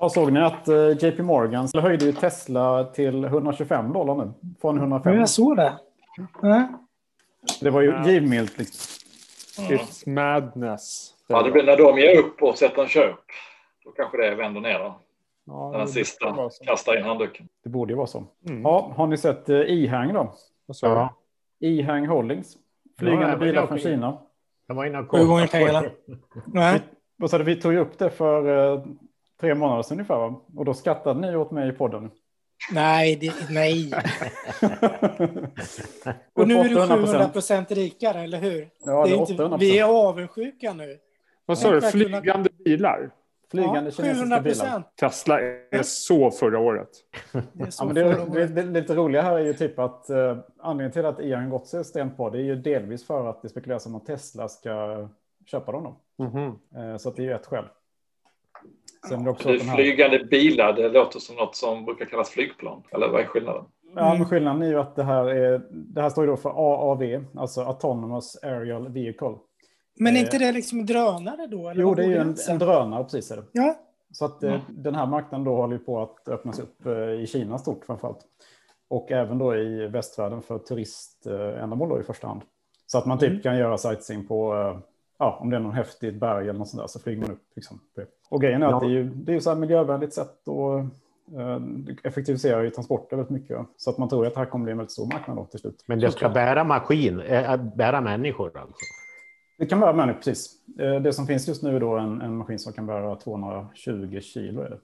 Ja, såg ni att eh, JP Morgan höjde ju Tesla till 125 dollar nu? Från 105. Jag såg det. Ja. Det var ju Ja. givmilt. Liksom. It's madness. Ja, det blir när de ger upp och sätter en köp. Då kanske det vänder ner då. Ja, den sista kastar in handduken. Det borde ju vara så. Mm. Ja, har ni sett eh, E-Hang då? Ja, E-Hang Holdings. Flygande Ja, bilar från. Kina. jag var inne och Sju gånger kollade. Vad sa du, vi tog ju upp det för eh, tre månader sedan ungefär va? Och då skrattade ni åt mig i podden. Nej, det, nej. Och nu är du 700 procent rikare, eller hur? Ja, det är inte, 800 vi är avundsjuka nu. Vad sa du? Flygande bilar? Flygande Ja, kinesiska 700 bilar. procent. Tesla är så förra året. Det är så Ja, men det, förra det, året. det, det lite roliga här är ju typ att eh, anledningen till att E.ON gått sig sten på det är ju delvis för att det spekuleras om att Tesla ska köpa dem. Då. Mhm. Eh, så att det är ju ett skäl. Sen är det också den här, flygande bilar, det låter som något som brukar kallas flygplan. Eller vad är skillnaden? ja, men skillnaden är ju att det här, är, det här står ju då för AAV, alltså Autonomous Aerial Vehicle. Men är inte det liksom drönare då? Eller Jo, det är ju en, en drönare, precis. Är det. Ja, Så att eh, Mm. den här marknaden då håller ju på att öppnas upp eh, i Kina stort framförallt. Och även då i västvärlden för turiständamål då i första hand. Så att man typ Mm. kan göra sightseeing på, eh, ja, om det är någon häftigt berg eller något sånt där så flyger man upp. Liksom. Och grejen är att Ja. det är ju, det är ju så här miljövänligt sätt och eh, effektiviserar ju transporter väldigt mycket. Så att man tror att det här kommer bli en väldigt stor marknad då till slut. Men det ska bära maskin, äh, bära människor alltså. Det kan bära människor, precis. Eh, Det som finns just nu är då en, en maskin som kan bära 220 kilo. Är det.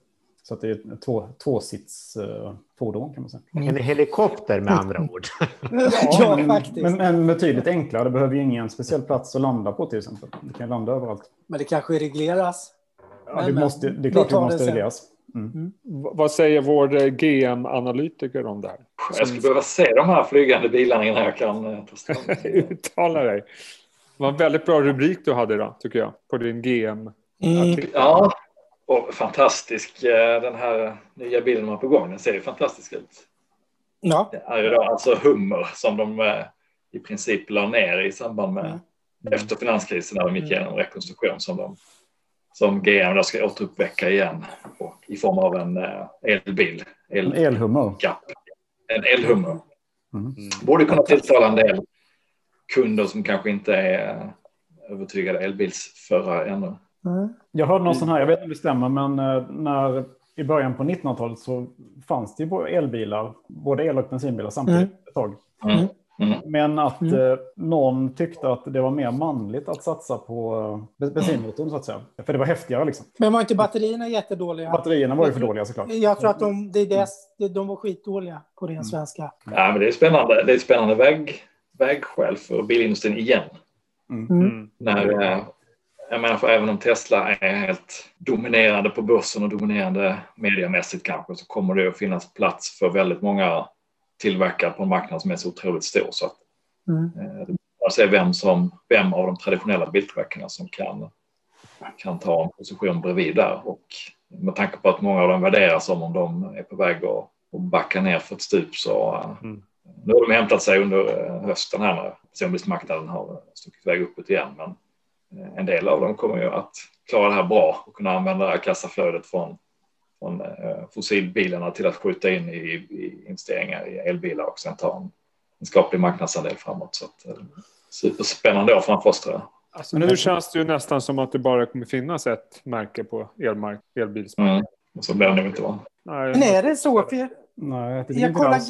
Så att det är ett två, tvåsits eh, fordon kan man säga. En helikopter med andra ord. ja, men, faktiskt. Men, Men, men betydligt enklare. Det behöver ju ingen speciell plats att landa på till exempel. Det kan landa överallt. det kanske regleras. Ja, Men, det, men, måste, det är klart det måste regleras. Mm. V- Vad säger vår eh, GM-analytiker om det här? Jag skulle behöva se de här flygande bilarna innan jag kan eh, ta ställning. Uttala dig. Det var en väldigt bra rubrik du hade idag, tycker jag, på din GM. Mm. Ja, och fantastisk. eh, Den här nya bilen de har på gång, den ser ju fantastisk ut. Ja, Det är ju då alltså Hummer som de eh, i princip la ner i samband med Mm. efter finanskrisen när de gick igenom rekonstruktion som de som GM då ska återuppväcka igen och, i form av en eh, elbil. En El, elhummer. gap, en elhummer. Mm. Borde kunna tilltala en del kunder som kanske inte är övertygade elbilsförare ännu. Mm. Jag hörde någon sån här, jag vet inte om det stämmer, men eh, när i början på 1900-talet så fanns det ju elbilar, både el och bensinbilar samtidigt Mm. ett tag. Mm. Mm. Men att Mm. eh, någon tyckte att det var mer manligt att satsa på eh, bensinmotorn så att säga. För det var häftigare liksom. Men var inte batterierna jättedåliga? Batterierna var ju för dåliga såklart. Jag tror att de, det är det, de var skitdåliga på ren svenska. Ja, men det är spännande. Det är ett spännande väg, vägskäl för bilindustrin igen. Mm. När, eh, jag menar, för även om Tesla är helt dominerande på börsen och dominerande mediamässigt kanske så kommer det att finnas plats för väldigt många tillverkare på en marknad som är så otroligt stor. Så att, Mm. eh, det är bara att se vem, som, vem av de traditionella biltillverkarna som kan, kan ta en position bredvid där. Och med tanke på att många av dem värderas som om de är på väg att, att backa ner för ett stup så eh, Mm. nu har de hämtat sig under eh, hösten här när personbilsmarknaden har stuckit iväg uppåt igen. Men en del av dem kommer ju att klara det här bra och kunna använda det här kassaflödet från, från eh, fossilbilarna till att skjuta in i, i investeringar i elbilar och sen ta en, en skaplig marknadsandel framåt. Så att, eh, superspännande år framför oss tror jag. Alltså, nu känns det ju nästan som att det bara kommer finnas ett märke på elmark- elbilsmarknaden. Mm. Och så blir det nog inte va? Nej, Men är det så? För Nej, det tycker jag inte kollar...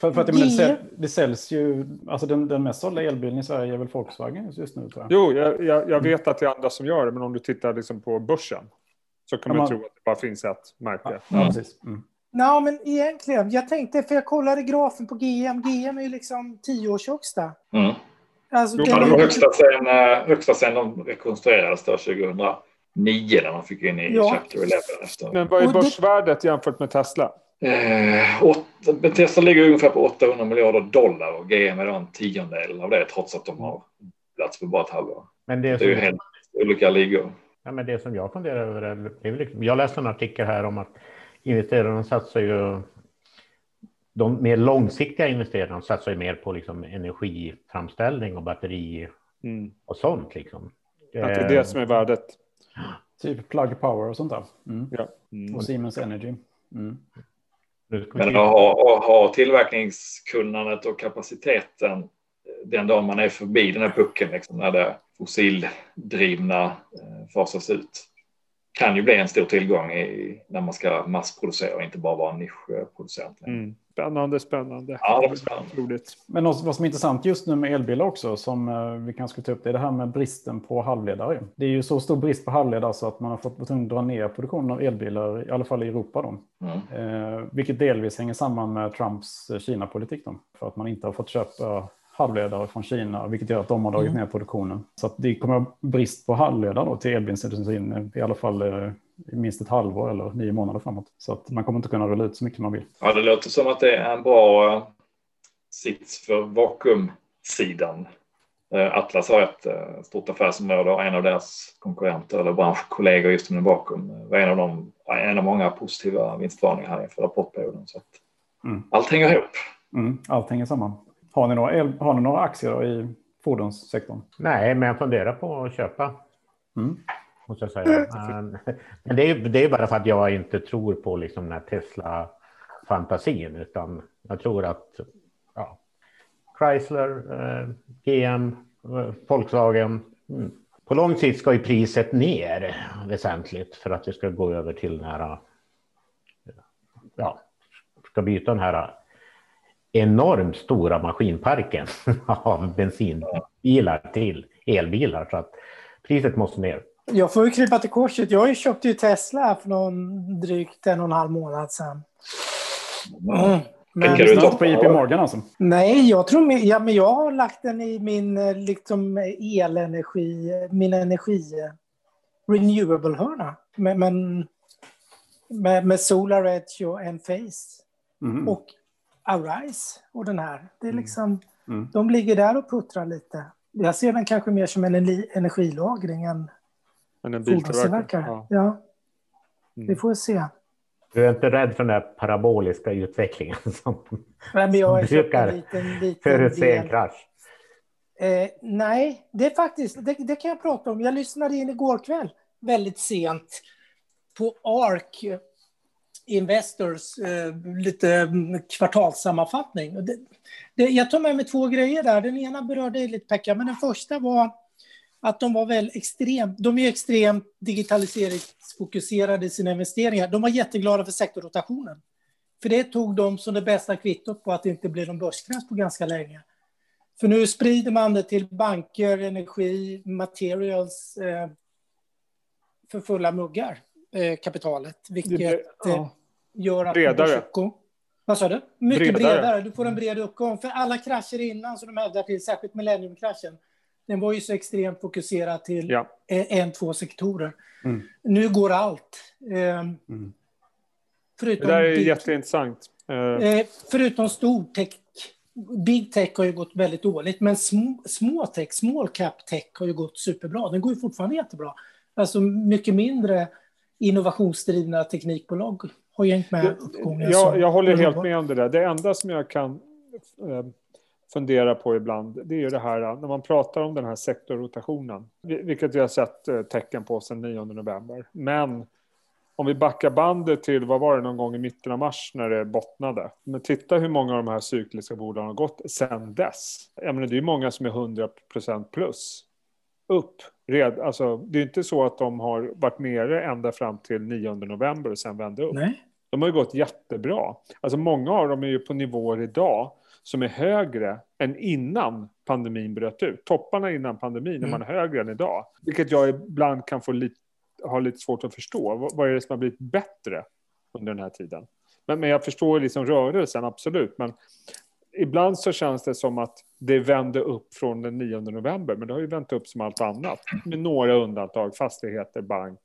För, för att menar, det, säljs ju, alltså den, den mest sålda elbilen i Sverige är väl Volkswagen just- nu tror jag. Jo, jag, jag, jag vet att det är andra som gör det, men om du tittar liksom på börsen så kan Ja, man tro att det bara finns ett märke. Ja, precis. Mm. Nej, men egentligen. Jag tänkte, för jag kollade grafen på GM. GM är ju liksom tioårshögsta. Mm. Alltså, Jo, det var högsta sen, eh, högsta sen de rekonstruerades då 2009 när man fick in i Ja. Chapter 11. Efter. Men vad är börsvärdet jämfört med Tesla? Eh, åt, Tesla ligger ungefär på 800 miljarder dollar och GM är då en tiondel av det trots att de har plats på bara ett halvår. Men det, Det är ju helt olika ligor. ja, men det som jag funderar över är, det är väl liksom, jag läste en artikel här om att investerarna satsar ju de mer långsiktiga investerarna satsar ju mer på liksom energiframställning och batteri Mm. och sånt. Liksom. Att det är det som är värdet. Typ Plug Power och sånt där. Mm. Ja. Mm. Och Siemens Energy. Mm. Nu ska vi Men att ha, att ha tillverkningskunnandet och kapaciteten den dag man är förbi den här pucken, liksom, när det fossildrivna eh, fasas ut, kan ju bli en stor tillgång i, när man ska massproducera och inte bara vara en nischproducent. Mm. Spännande, spännande. Ja, det blir spännande. Roligt. Men något, vad som är intressant just nu med elbilar också, som eh, vi kanske ska ta upp, det är det här med bristen på halvledare. Det är ju så stor brist på halvledare så att man har fått tvungen dra ner produktionen av elbilar, i alla fall i Europa. Då. Mm. Eh, vilket delvis hänger samman med Trumps eh, Kina-politik. Då, för att man inte har fått köpa halvledare från Kina, vilket gör att de har dragit ner produktionen. Så att det kommer att brist på halvledare då till elbilsindustrin eh, i alla fall eh, i minst ett halvår eller nio månader framåt. Så att man kommer inte kunna rulla ut så mycket man vill. Ja, det låter som att det är en bra eh, sits för vakuumsidan. Atlas har ett stort affärsområde och en av deras konkurrenter eller branschkollegor just inom vakuum var en av, dem, en av många positiva vinstvarningar här inför rapportperioden. Så att Mm. Allt hänger ihop. Mm, allt hänger samman. Har ni några, el, har ni några aktier i fordonssektorn? Nej, men jag funderar på att köpa. Mm. Måste jag säga. Men, men det, är, det är bara för att jag inte tror på liksom den här Tesla-fantasin. Utan jag tror att ja, Chrysler, eh, GM, Volkswagen. Mm. På lång sikt ska ju priset ner väsentligt för att det ska gå över till den här. Ja, ska byta den här enormt stora maskinparken av bensinbilar till elbilar. Så att priset måste ner. Jag får ju krypa till korset. Jag köpte ju Tesla för någon drygt en och en halv månad sedan. Mm. Men, Tänker du Snart ta- på JP Morgan alltså? nej, jag tror ja, men jag har lagt den i min eh, liksom, elenergi, min energi renewable-hörna. Men, men med, med Solar Edge och Enphase Mm. och Arise och den här. Det är liksom, Mm. De ligger där och puttrar lite. Jag ser den kanske mer som en ener- energilagring än en fordonstillverkare. Ja. Ja. vi får se. Du är inte rädd för den där paraboliska utvecklingen som Nej, men jag köpt Brukar en liten, liten förutse en krasch? Eh, nej, det är faktiskt, det, det kan jag prata om. Jag lyssnade in igår kväll, väldigt sent, på ARK Investors eh, lite mm, kvartalssammanfattning. Det, det, jag tar med mig två grejer där. Den ena berörde lite Pekka, men den första var att de var väl extremt, de är extremt digitaliseringsfokuserade i sina investeringar. De var jätteglada för sektorrotationen. För det tog de som det bästa kvittot på att det inte blir någon börskrasch på ganska länge. För nu sprider man det till banker, energi, materials eh, för fulla muggar, eh, kapitalet. Vilket Det blir- ja. Gör att... Bredare. börsuppgång- Vad sa du? Mycket Bredare. bredare. Du får en bred uppgång. För alla krascher innan som de hävdar till, särskilt millenniumkraschen, den var ju så extremt fokuserad till Ja. en, två sektorer. Mm. Nu går allt. Eh, Mm. Det förutom där är big- jätteintressant. Eh, Eh, förutom stor tech, big tech har ju gått väldigt dåligt, men små, små tech, small cap tech har ju gått superbra. Den går ju fortfarande jättebra. Alltså mycket mindre innovationsdrivna teknikbolag har ju hängt med uppgången. Jag, jag håller helt med om det där. Det enda som jag kan eh, fundera på ibland, det är ju det här när man pratar om den här sektorrotationen, vil- vilket vi har sett eh, tecken på sedan 9 november. Men om vi backar bandet till, vad var det, någon gång i mitten av mars när det bottnade. Men titta hur många av de här cykliska bolagen har gått sedan dess. Jag menar, det är många som är 100% plus upp. Red, alltså, det är inte så att de har varit nere ända fram till 9 november och sen vände upp. Nej. De har ju gått jättebra. Alltså många av dem är ju på nivåer idag som är högre än innan pandemin bröt ut. Topparna innan pandemin är Mm. man högre än idag. Vilket jag ibland kan få lite, ha lite svårt att förstå. Vad är det som har blivit bättre under den här tiden? Men, men jag förstår liksom rörelsen, absolut. Men ibland så känns det som att det vände upp från den 9 november. Men det har ju vänt upp som allt annat. Med några undantag, fastigheter, bank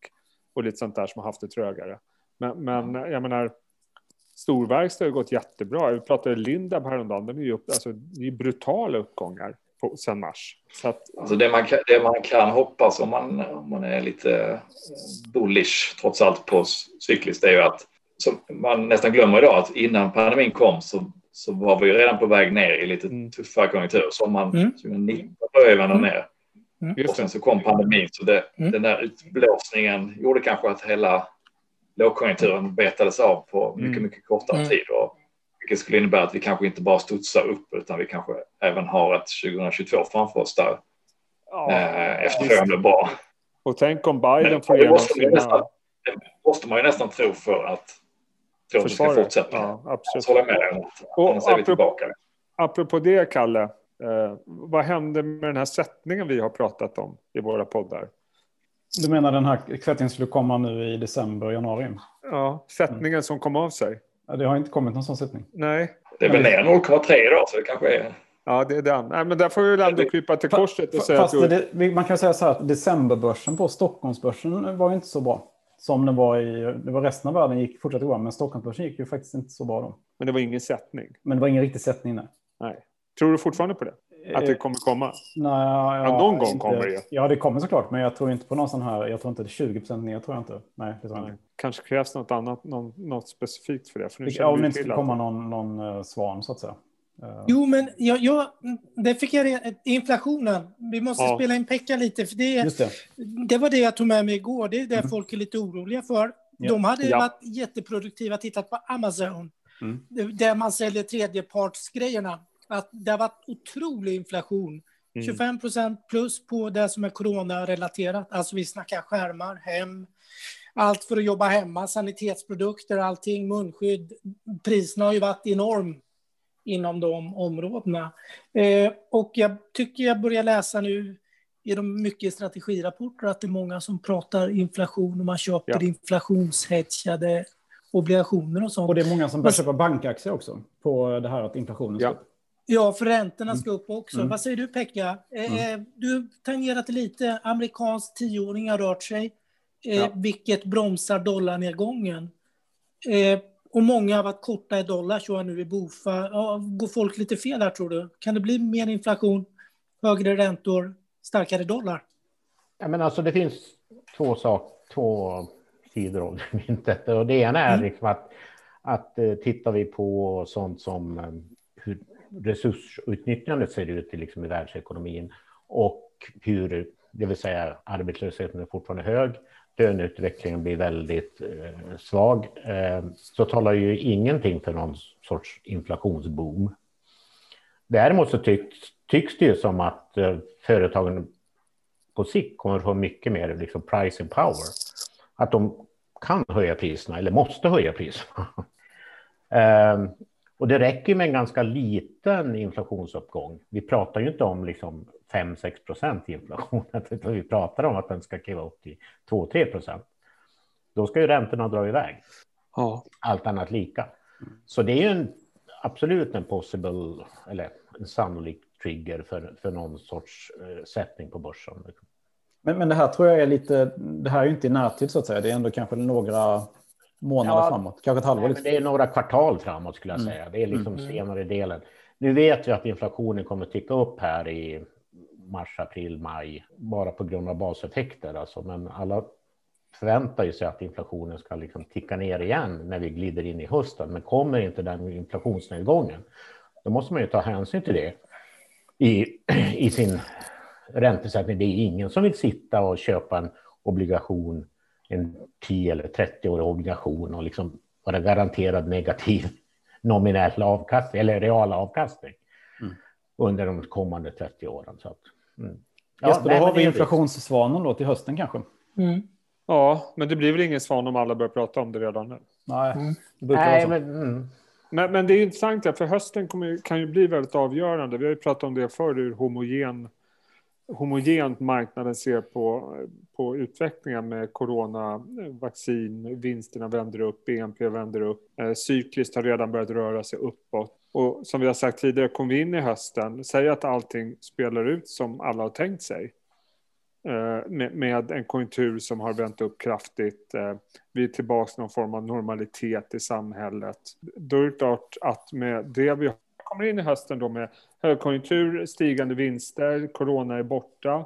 och lite sånt där som har haft det trögare. Men, men jag menar, storverkstad har gått jättebra. Vi pratade Lindab häromdagen. Den är ju upp, alltså, det är brutala uppgångar på, sen mars. Så att, Alltså det, man kan, det man kan hoppas om man, om man är lite bullish trots allt på cykliskt är ju att som man nästan glömmer idag att innan pandemin kom så, så var vi redan på väg ner i lite Mm. tuffare konjunktur. Sommaren Mm. 2019 började vända Mm. ner. Mm. Och sen så kom pandemin så det, Mm. den där utblåsningen gjorde kanske att hela lågkonjunkturen betades av på mycket, Mm. mycket kortare Mm. tid. Och, vilket skulle innebära att vi kanske inte bara studsar upp utan vi kanske även har ett 2022 framför oss där Ja, eh, efterfrågan blir bra. Och tänk om Biden får igenom sina Det måste man ju nästan tro för att, för att det ska försvaret. fortsätta. Ja, absolut. håller jag med dig annars är vi tillbaka. Apropå det, Kalle. Eh, vad hände med den här sättningen vi har pratat om i våra poddar? Du menar den här kvättningen skulle komma nu i december, januari? Ja, sättningen som kom av sig. Ja, det har inte kommit någon sån sättning. Nej, Det är väl ner 0,3 idag så det kanske är... ja det är den. Nej, men där får vi väl ändå krypa till korset och säga att du... det, man kan säga så här att decemberbörsen på Stockholmsbörsen var ju inte så bra. Som den var i, det var resten av världen gick fortsatte bra, men Stockholmsbörsen gick ju faktiskt inte så bra då. Men det var ingen sättning. Men det var ingen riktig sättning där. Nej. Tror du fortfarande på det? Att det kommer komma? Nej, Ja, någon gång kommer det ju. Ja, det kommer såklart, men jag tror inte på någon sån här, jag tror inte det är 20 procent ner, tror jag inte. Nej, det tror jag Nej. inte. Kanske krävs något annat, någon, något specifikt för det. För nu Ja, om det inte skulle komma någon, någon eh, svan, så att säga. Eh, Jo, men jag, jag, det fick jag re- inflationen. Vi måste Ja. spela in Pekka lite, för det, det. det var det jag tog med mig igår. Det är det Mm. folk är lite oroliga för. Ja. De hade Ja. varit jätteproduktiva, tittat på Amazon, Mm. där man säljer tredjepartsgrejerna. Att det har varit otrolig inflation. Mm. 25 procent plus på det som är coronarelaterat. Alltså vi snackar skärmar, hem, allt för att jobba hemma, sanitetsprodukter, allting, munskydd. Priserna har ju varit enorm inom de områdena. Eh, och jag tycker jag börjar läsa nu i de mycket strategirapporter att det är många som pratar inflation och man köper Ja. inflationshedgade obligationer och sånt. Och det är många som börjar köpa bankaktier också på det här att inflationen ska Ja. upp. Ja, för räntorna ska upp också. Mm. Vad säger du Pekka? Eh, Du tangerat lite. Amerikansk tioåring har rört sig, eh, Ja. vilket bromsar dollarnedgången. Eh, och många har varit korta i dollar, jag nu i Bofa. Ja, går folk lite fel här tror du? Kan det bli mer inflation, högre räntor, starkare dollar? Ja, men alltså det finns två, sak, två sidor av myntet. Och det ena är Mm. liksom att, att eh, tittar vi på sånt som eh, hur resursutnyttjandet ser ut i, liksom, i världsekonomin och hur, det vill säga arbetslösheten är fortfarande hög, löneutvecklingen blir väldigt eh, svag, eh, så talar ju ingenting för någon sorts inflationsboom. Däremot så tycks, tycks det ju som att eh, företagen på sikt kommer att få mycket mer liksom pricing power. Att de kan höja priserna eller måste höja priserna. Ehm, och det räcker med en ganska liten inflationsuppgång. Vi pratar ju inte om liksom 5-6 procent i inflation, utan vi pratar om att den ska kliva upp till 2-3 procent. Då ska ju räntorna dra iväg, Ja. allt annat lika. Så det är ju en, absolut en possible, eller en sannolik trigger för, för någon sorts eh, sättning på börsen. Men, men det här tror jag är lite, det här är ju inte i närtid så att säga. Det är ändå kanske några månader Ja. framåt, kanske ett halvår. Nej, Liksom. det är några kvartal framåt skulle jag Mm. säga. Det är liksom Mm. senare delen. Nu vet vi att inflationen kommer ticka upp här i mars, april, maj, bara på grund av baseffekter. Alltså. Men alla förväntar ju sig att inflationen ska liksom ticka ner igen när vi glider in i hösten. Men kommer inte den inflationsnedgången, då måste man ju ta hänsyn till det i, i sin räntesättning. Det är ingen som vill sitta och köpa en obligation, en 10 eller 30-årig obligation och liksom vara garanterad negativ nominell avkastning eller real avkastning Mm. under de kommande 30 åren. Så att, mm. Jesper, då nej, har vi inflationssvanen då till hösten kanske. Mm. ja, men det blir väl ingen svan om alla börjar prata om det redan nu. Nej, Mm. det brukar Nej, vara så. men, mm. Men, men det är intressant, där, för hösten kommer, kan ju bli väldigt avgörande. Vi har ju pratat om det förr, hur homogen, homogent marknaden ser på, på utvecklingen med coronavaccin, vinsterna vänder upp, BNP vänder upp, eh, cykliskt har redan börjat röra sig uppåt. Och som vi har sagt tidigare, kommer vi in i hösten, säg att allting spelar ut som alla har tänkt sig. Eh, med, med en konjunktur som har vänt upp kraftigt. Eh, vi är tillbaka i någon form av normalitet i samhället. Då är det klart att med det vi kommer in i hösten då med högkonjunktur, stigande vinster, corona är borta.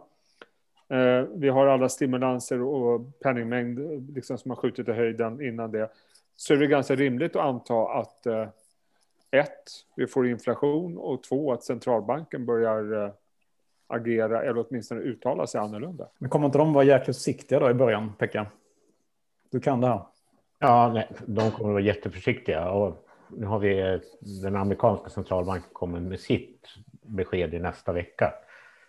Eh, vi har alla stimulanser och penningmängd liksom, som har skjutit i höjden innan det. Så är det ganska rimligt att anta att ett, vi får inflation och två, att centralbanken börjar eh, agera eller åtminstone uttala sig annorlunda. Men kommer inte de vara jäkligt försiktiga då i början, Pekka? Du kan det här. Ja, nej, de kommer att vara jätteförsiktiga. Och nu har vi den amerikanska centralbanken kommer med sitt besked i nästa vecka.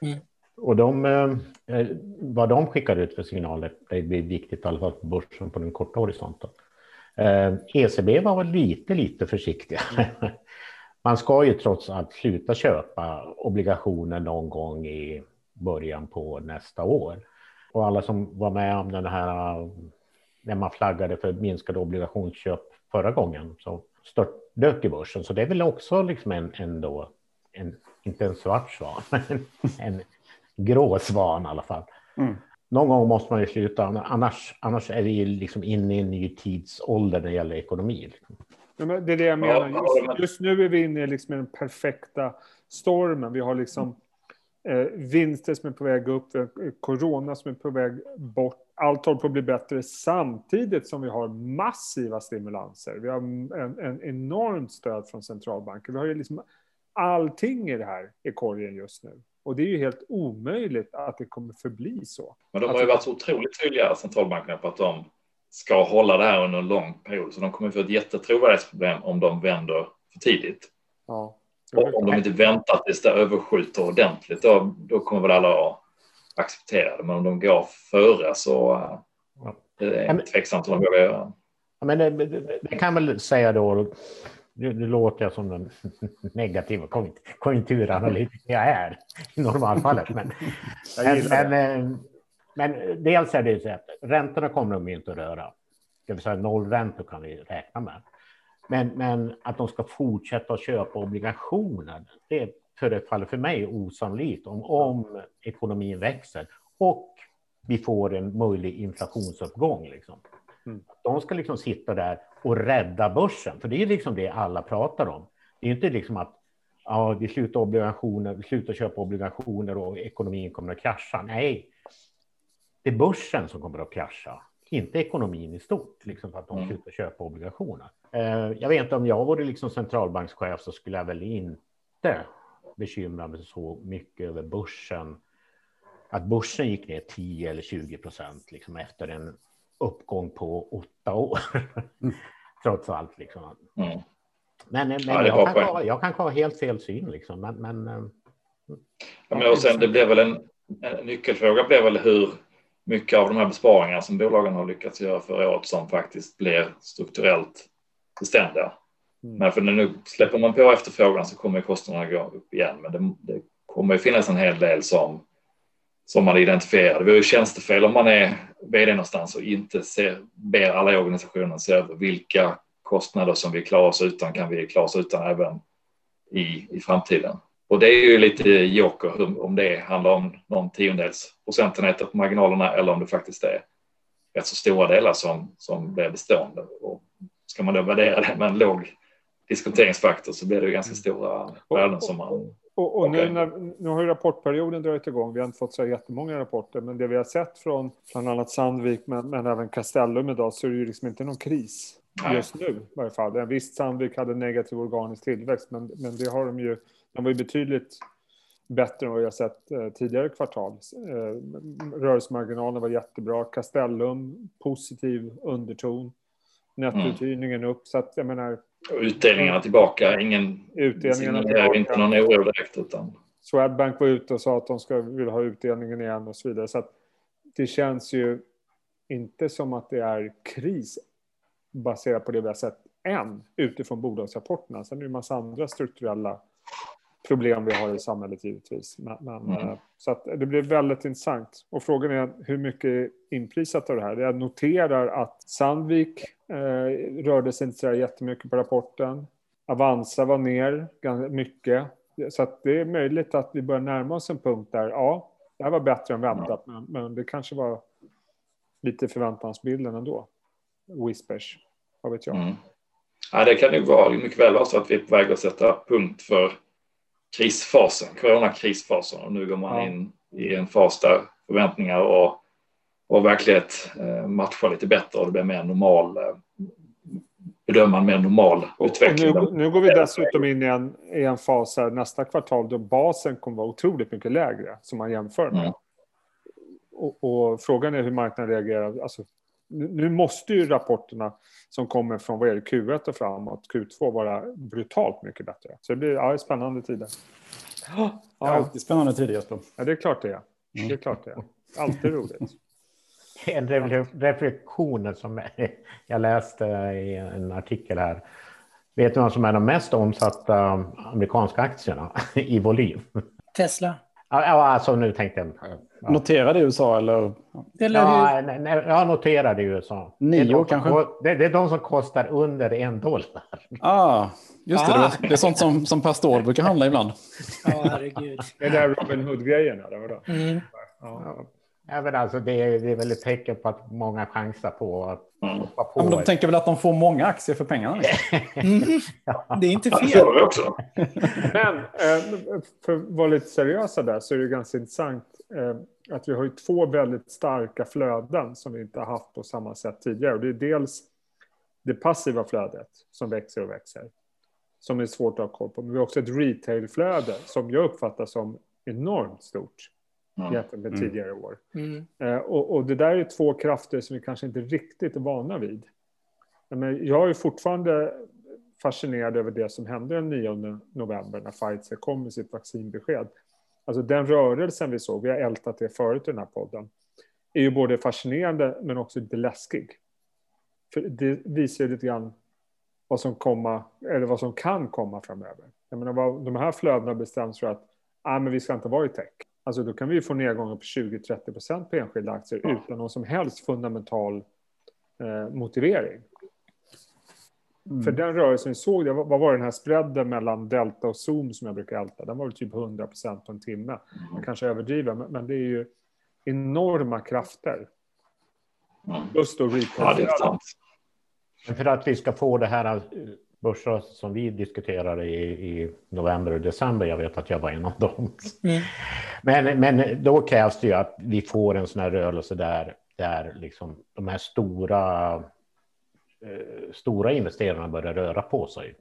Mm. Och de, eh, vad de skickar ut för signaler, det blir viktigt i alla fall på börsen på den korta horisonten. Eh, ECB var lite, lite försiktiga. Mm. Man ska ju trots allt sluta köpa obligationer någon gång i början på nästa år. Och alla som var med om den här, när man flaggade för minskade obligationsköp förra gången, så störtdök i börsen. Så det är väl också liksom en, en, då, en inte en svart svan, men en grå svan i alla fall. Mm. Någon gång måste man ju sluta, annars, annars är vi liksom inne i en ny tidsålder när det gäller ekonomi. Liksom. Ja, men det är det jag menar. Just, just, nu är vi inne i liksom den perfekta stormen. Vi har liksom eh, vinster som är på väg upp, corona som är på väg bort. Allt håller på att bli bättre samtidigt som vi har massiva stimulanser. Vi har en, en enormt stöd från centralbanken. Vi har ju liksom allting i det här i korgen just nu. Och det är ju helt omöjligt att det kommer förbli så. Men de har ju varit så otroligt tydliga, centralbankerna, på att de ska hålla det här under en lång period. Så de kommer få ett jättetrovärdighetsproblem om de vänder för tidigt. Ja. Och om de inte väntar tills det överskjuter ordentligt, då, då kommer väl alla att acceptera det. Men om de går före så det är det tveksamt om de vågar göra. Men det, det, det kan väl säga då, nu, nu låter jag som den negativa konjunkturanalytiker jag är i normalfallet. Men, men, men, eh, men, dels är det så att räntorna kommer de inte att röra. Det vill säga nollräntor kan vi räkna med. Men, men att de ska fortsätta att köpa obligationer, det förefaller för mig osannolikt om, om ekonomin växer och vi får en möjlig inflationsuppgång. Liksom. Mm. De ska liksom sitta där och rädda börsen, för det är liksom det alla pratar om. Det är inte liksom att ja, vi slutar obligationer, vi slutar köpa obligationer och ekonomin kommer att krascha. Nej, det är börsen som kommer att krascha, inte ekonomin i stort, liksom för att de mm. slutar köpa obligationer. Eh, jag vet inte om jag vore liksom centralbankschef så skulle jag väl inte bekymra mig så mycket över börsen. Att börsen gick ner 10 eller 20 procent liksom efter en uppgång på åtta år. Mm. Trots allt. Liksom. Mm. Men, men ja, jag, kan ha, jag kan ha helt fel syn. Liksom. Men, men, eh, ja, men och sen, det blev väl en, en nyckelfråga blev väl hur mycket av de här besparingarna som bolagen har lyckats göra för året som faktiskt blir strukturellt beständiga. Mm. Men för nu släpper man på efterfrågan så kommer kostnaderna gå upp igen. Men det, det kommer ju finnas en hel del som som man identifierar. Det vore ju tjänstefel om man är vd någonstans och inte ser, ber alla i organisationen se över vilka kostnader som vi klarar oss utan kan vi klara oss utan även i, i framtiden. Och det är ju lite joker om det handlar om någon tiondels procentenheter på marginalerna eller om det faktiskt är rätt så stora delar som, som blir bestående. Och ska man då värdera det med en låg diskonteringsfaktor så blir det ganska stora värden som man och, och okay. nu, när, nu har ju rapportperioden dragit igång. Vi har inte fått så jättemånga rapporter, men det vi har sett från bland annat Sandvik, men, men även Castellum idag, så är det ju liksom inte någon kris just nu i varje fall. Visst, Sandvik hade negativ organisk tillväxt, men, men det har de ju. De var ju betydligt bättre än vad vi har sett eh, tidigare kvartal. Eh, rörelsemarginalen var jättebra. Castellum, positiv underton. Nettouthyrningen upp. Så att jag menar, utdelningarna tillbaka. Ingen, utdelningarna tillbaka. inte någon oro direkt. Utan... Swedbank var ute och sa att de ska vilja ha utdelningen igen och så vidare. Så det känns ju inte som att det är kris baserat på det vi har sett än utifrån bolagsrapporterna. Sen är det en massa andra strukturella problem vi har i samhället givetvis. Men, men, mm. Eh, så att det blir väldigt intressant. Och frågan är hur mycket inprisat av det här. Jag noterar att Sandvik eh, rörde sig inte så jättemycket på rapporten. Avanza var ner ganska mycket. Så att det är möjligt att vi börjar närma oss en punkt där, ja, det här var bättre än väntat, men, men det kanske var lite förväntansbilden ändå. Whispers, vad vet jag. Mm. Ja, det kan ju vara mycket väl vara så att vi är på väg att sätta punkt för krisfasen, coronakrisfasen och nu går man ja. in i en fas där förväntningar och, och verklighet eh, matchar lite bättre och det blir mer normal, eh, bedöma en mer normal utveckling. nu, nu går vi dessutom in i en, i en fas här nästa kvartal då basen kommer vara otroligt mycket lägre som man jämför med. Mm. Och, och frågan är hur marknaden reagerar. Alltså, nu, måste ju rapporterna som kommer från vad är det, Q1 och framåt, Q2, vara brutalt mycket bättre. Så det blir ja, spännande tider. Är Ja, alltid spännande tider Jesper. ja, det är klart det är. Det är klart det är. Alltid roligt. En refle- reflektion som jag läste i en artikel här. Vet du vad som är de mest omsatta amerikanska aktierna i volym? Tesla. Ja, alltså nu tänkte jag... Ja. Noterade i USA eller? Eller? Ja, nej, nej, jag noterade i USA. Nio det är de som kanske? Det, det är de som kostar under en dollar. Ah, just det. Det, Ah. det är sånt som, som Ståhl brukar handla ibland. Ja, herregud. Är det här Robin Hood-grejen? Mm. Ja. Ja, men alltså, det, är, det är väl ett tecken på att många chansar på att hoppa Ja, på. men de tänker väl att de får många aktier för pengarna. Liksom. Mm. Det är inte Ja, det fel. får vi också. Men eh, för att vara lite seriösa där så är det ganska intressant eh, att vi har ju två väldigt starka flöden som vi inte har haft på samma sätt tidigare. Och det är dels det passiva flödet som växer och växer. Som är svårt att ha koll på. Men vi har också ett retailflöde som jag uppfattar som enormt stort Mm. Jämfört med Mm. tidigare år. Mm. Eh, och, och det där är två krafter som vi kanske inte riktigt är vana vid. Men jag är fortfarande fascinerad över det som hände den 9 november när Pfizer kom med sitt vaccinbesked. Alltså den rörelsen vi såg, vi har ältat det förut i den här podden, är ju både fascinerande men också lite läskig. För det visar ju lite grann vad som, komma, eller vad som kan komma framöver. Jag menar, vad, de här flödena bestäms för att ah, men vi ska inte vara i tech. Alltså då kan vi ju få nedgångar på 20-30 procent på enskilda aktier utan någon som helst fundamental eh, motivering. Mm. För den rörelsen vi såg, det, vad vad var den här spreaden mellan Delta och Zoom som jag brukar älta? Den var väl typ 100 procent på en timme. Jag kanske överdriver, men, men det är ju enorma krafter. Mm. Plus då Ja, det är retail. Men För att vi ska få det här eh, börsras som vi diskuterade i, i november och december, jag vet att jag var en av dem. Mm. Men, men då krävs det ju att vi får en sån här rörelse där, där liksom de här stora, eh, stora investerarna börjar röra på sig.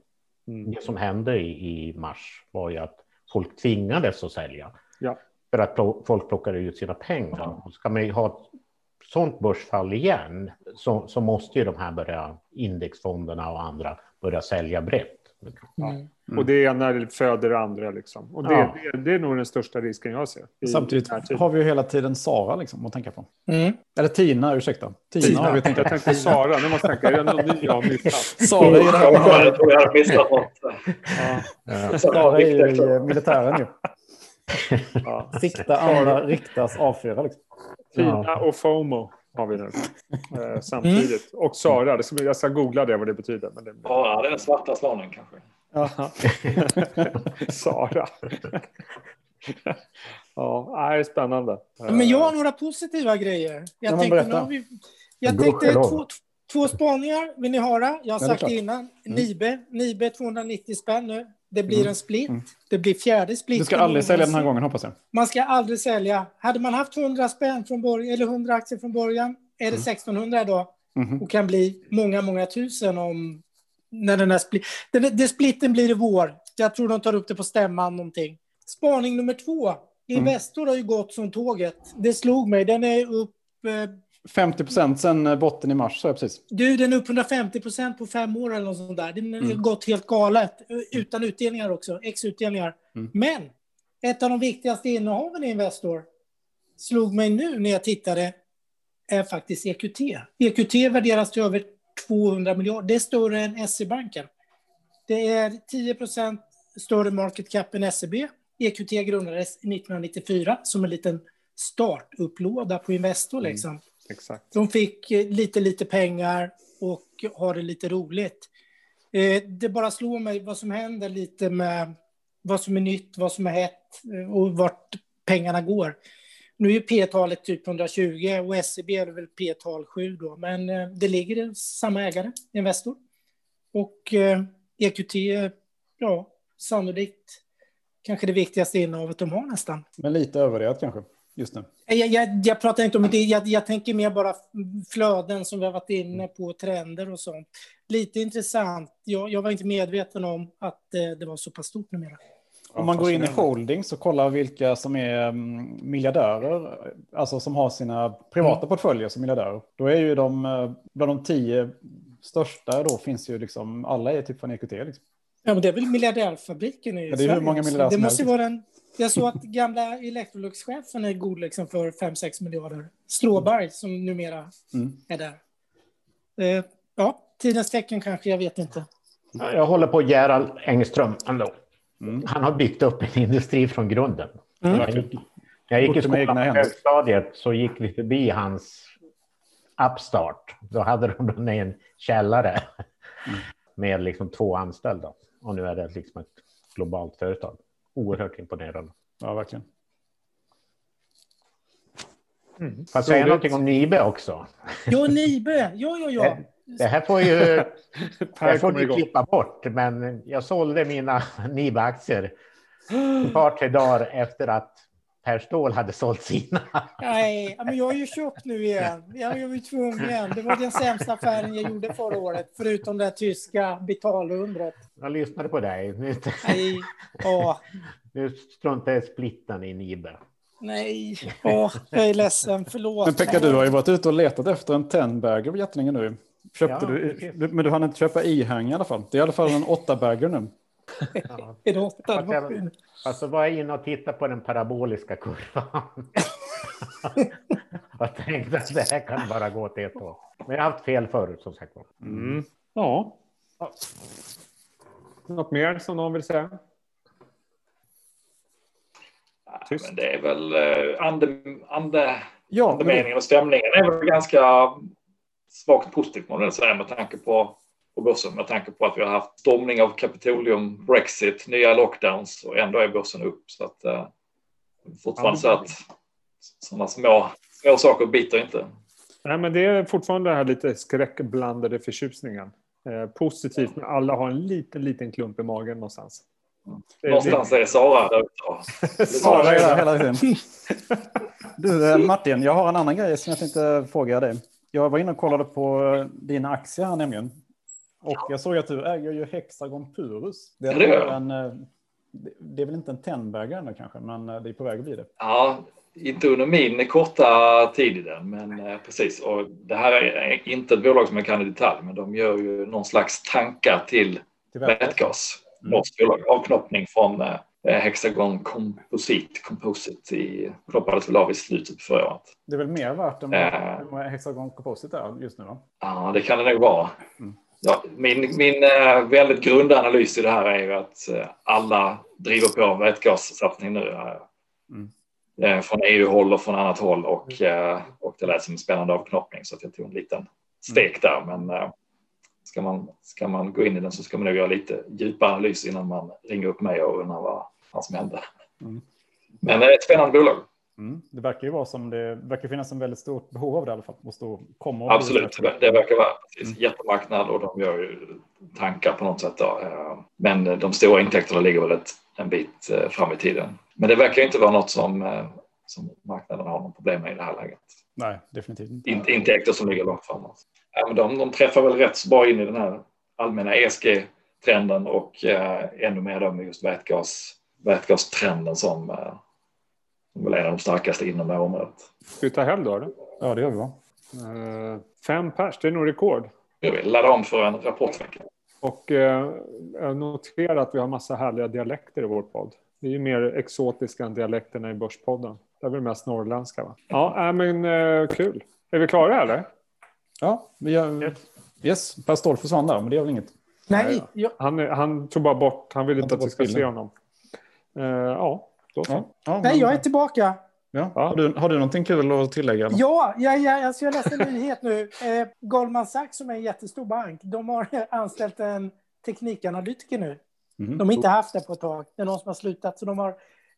Mm. Det som hände i, i mars var ju att folk tvingades att sälja. Ja. För att folk plockade ut sina pengar. Och ska man ha ett sånt börsfall igen så, så måste ju de här börja, indexfonderna och andra, börja sälja brett. Mm. Och det ena föder det andra. Liksom. Och det, Ja. det, det är nog den största risken jag ser. Samtidigt har vi ju hela tiden Sara liksom, att tänka på. Mm. Eller Tina, ursäkta. Tina, Tina, har vi tänkt jag på. tänkte Sara, nu måste jag tänka, är det någon ny jag har missat? Sara är Jag missat något. Ja, Sara är i militären ju. Sikta, andra, riktas, avfyra liksom. Tina och FOMO har vi nu eh, samtidigt. Och Sara, det ska, jag ska googla det vad det betyder. Men det, Bara den svarta svanen kanske. Sara. ja, det är spännande. Men jag har några positiva grejer. Jag Ja, tänkte, nu vi, jag tänkte två, två spaningar. Vill ni höra? Jag har det är sagt klart. det innan. Nibe, Nibe 290 spänn nu. Det blir Mm. en split. Mm. Det blir fjärde split. Du ska aldrig sälja den här gången hoppas jag. Man ska aldrig sälja. Hade man haft 100 spänn från början, eller 100 aktier från början, är det Mm. 1600 idag Mhm. och kan bli många, många tusen om när den här split, den, den splitten blir i vår. Jag tror de tar upp det på stämman någonting. Spaning nummer två. Investor har ju gått som tåget. Det slog mig. Den är upp eh, 50 procent sen eh, botten i mars, sa jag precis. Du, den är upp 150 procent på fem år eller något sånt där. Den har Mm. gått helt galet. Utan utdelningar också, ex-utdelningar. Mm. Men ett av de viktigaste innehaven i Investor slog mig nu när jag tittade är faktiskt EQT. EQT värderas till över 200 miljarder. Det är större än SE-banken. Det är 10 procent större market cap än SEB. EQT grundades 1994 som en liten startupplåda på Investor. Liksom. Exakt. De fick eh, lite, lite pengar och har det lite roligt. Eh, Det bara slår mig vad som händer lite med vad som är nytt, vad som är hett eh, och vart pengarna går. Nu är P-talet typ 120 och SEB är väl P-tal 7 då, men det ligger i samma ägare, Investor. Och EQT, eh, ja, sannolikt kanske det viktigaste innehavet de har nästan. Men lite övervärderat kanske, just nu. Jag, jag, jag pratar inte om det, jag, jag tänker mer bara flöden som vi har varit inne på, trender och sånt. Lite intressant. Jag, jag var inte medveten om att eh, det var så pass stort numera. Om man går in i holding så kollar vilka som är mm, miljardärer, alltså som har sina privata Mm. portföljer som miljardärer. Då är ju de, eh, bland de tio största då finns ju liksom, alla är typ från EQT. Liksom. Ja, men det är väl miljardärfabriken i Ja, det är hur Sverige. många Så miljardärer Det måste helst. vara en... Jag såg att gamla Electrolux-chefen är god liksom för 5-6 miljarder. Stråberg som numera Mm. är där. Eh, ja, tidens tecken kanske, jag vet inte. Jag håller på Gerald Engström ändå. Mm. Han har byggt upp en industri från grunden. Mm. Jag gick, jag gick i skolan på högstadiet så gick vi förbi hans Upstart. Då hade de den i en källare med liksom två anställda. Och nu är det liksom ett globalt företag. Oerhört imponerande. Ja, verkligen. Får jag säga någonting om Nibe också? Ja, Nibe! Ja, ja, ja. Det här får ju det får igång. klippa bort, men jag sålde mina Nibe-aktier ett par, tre dagar efter att Per Ståhl hade sålt sina. Nej, men jag har ju köpt nu igen. Jag var ju tvungen. Det var den sämsta affären jag gjorde förra året, förutom det tyska betalundret. Jag lyssnade på dig. Nu, Nej, ja, nu struntar jag i splitten i Nibe. nej, ja, jag är ledsen. Förlåt. Men Pekka, du har ju varit ute och letat efter en 10-bagger jättelänge nu. Köpte Ja, du, men du hann inte köpa ihäng i alla fall. Det är i alla fall en 8-bagger nu. Ja. Är det åtta? Jag- Alltså var jag inne och tittade på den paraboliska kurvan. och tänkte att det här kan bara gå åt ett håll. Men jag har haft fel förut som sagt. Mm. Ja. Något mer som någon vill säga? Tyst. Men det är väl eh, ande, ande, Ja, men andemeningen och stämningen är väl ganska svagt positivt må man säga med tanke på, på börsen. Med tanke på att vi har haft stormning av Kapitolium, Brexit, nya lockdowns och ändå är börsen upp. Så att eh, fortfarande så att sådana små, små saker biter inte. Nej, men det är fortfarande det här lite skräckblandade förtjusningen. Eh, positivt, men alla har en liten, liten klump i magen någonstans. Någonstans är Sara där ute. Sara är där hela tiden. Du, eh, Martin, jag har en annan grej som jag tänkte fråga dig. Jag var inne och kollade på eh, dina aktier här nämligen. Och jag såg att du äger ju Hexagon Purus. Det är, en, eh, det- är väl inte en 10-bagger ännu kanske, men eh, det är på väg att bli det. Ja, inte under min korta tid i den, men eh, precis. Och det här är inte ett bolag som jag kan i detalj, men de gör ju någon slags tankar till Tyvärr. vätgas. Mm. Norskt bolag. Avknoppning från Hexagon Composite. Composite i, knoppades väl av i slutet på förra året. Det är väl mer värt än Äh. vad Hexagon Composite är just nu va? Ja, det kan det nog vara. Mm. Ja, min min eh, väldigt grunda analys i det här är ju att eh, alla driver på vätgassatsning nu. eh, Mm. Från EU-håll och från annat håll och, eh, och det lät som en spännande avknoppning så att jag tog en liten stek där. Men ska man, ska man gå in i den så ska man nog göra lite djupare analys innan man ringer upp mig och undrar vad, vad som hände. Mm. Men eh, ett spännande bolag. Mm. Det verkar ju vara som det verkar finnas en väldigt stort behov av det i alla fall. Att bli Absolut, det. verkar vara precis, jättemarknad och de gör ju tankar på något sätt. Då. Eh, Men de stora intäkterna ligger väl ett, en bit eh, fram i tiden. Men det verkar inte vara något som, eh, som marknaden har någon problem med i det här läget. Nej, definitivt inte. In, intäkter som ligger långt framåt. Ja, men de, de träffar väl rätt så bra in i den här allmänna ESG-trenden och eh, ännu mer då med just vätgas, vätgastrenden som, eh, som väl är de starkaste inom det här området. Ska vi ta helg då? Eller? Ja, det gör vi va? Eh, fem pers, det är nog rekord. Jag vill ladda om för en rapportvecka. Och eh, jag noterar att vi har massa härliga dialekter i vår podd. Vi är ju mer exotiska än dialekterna i Börspodden. Det är väl mest norrländska va? Ja, äh, men eh, kul. Är vi klara eller? Ja, vi gör... Yes, Per Ståhl försvann där, men det gör väl inget. Nej, jag, Han, han tog bara bort, han vill inte att vi ska se bilden. honom. Eh, ja, då så. Ja, ja, nej, men- jag är tillbaka. Ja. Har, du, har du någonting kul att tillägga? eller? Ja, ja, ja alltså jag läste en nyhet nu. Eh, Goldman Sachs som är en jättestor bank, de har anställt en teknikanalytiker nu. Mhm. De har inte haft det på ett tag. Det är någon som har slutat. Så de har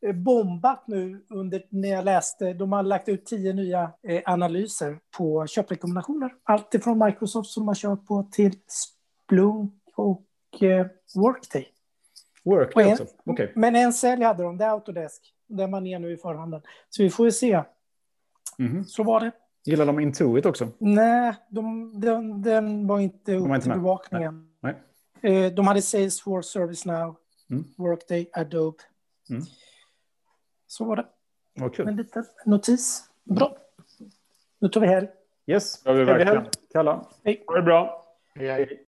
eh, bombat nu under när jag läste. De har lagt ut tio nya eh, analyser på köprekommendationer. Allt ifrån Microsoft som man kör på till Splunk och eh, Workday. Work en- också? Okej. Men en sälj hade de, det är Autodesk. Där man är nu i förhanden. Så vi får ju se. Mhm. Så var det. Gillar de Intuit också? Nej, de, den, den var inte upp var inte till bevakningen. Nej. Eh, De hade Salesforce, ServiceNow, Mm. Workday, Adobe. Mm. Så var det. Vad kul. En liten notis. Bra. Nu tar vi helg. Yes. Det har vi verkligen. Kalla. Ha det bra. Jag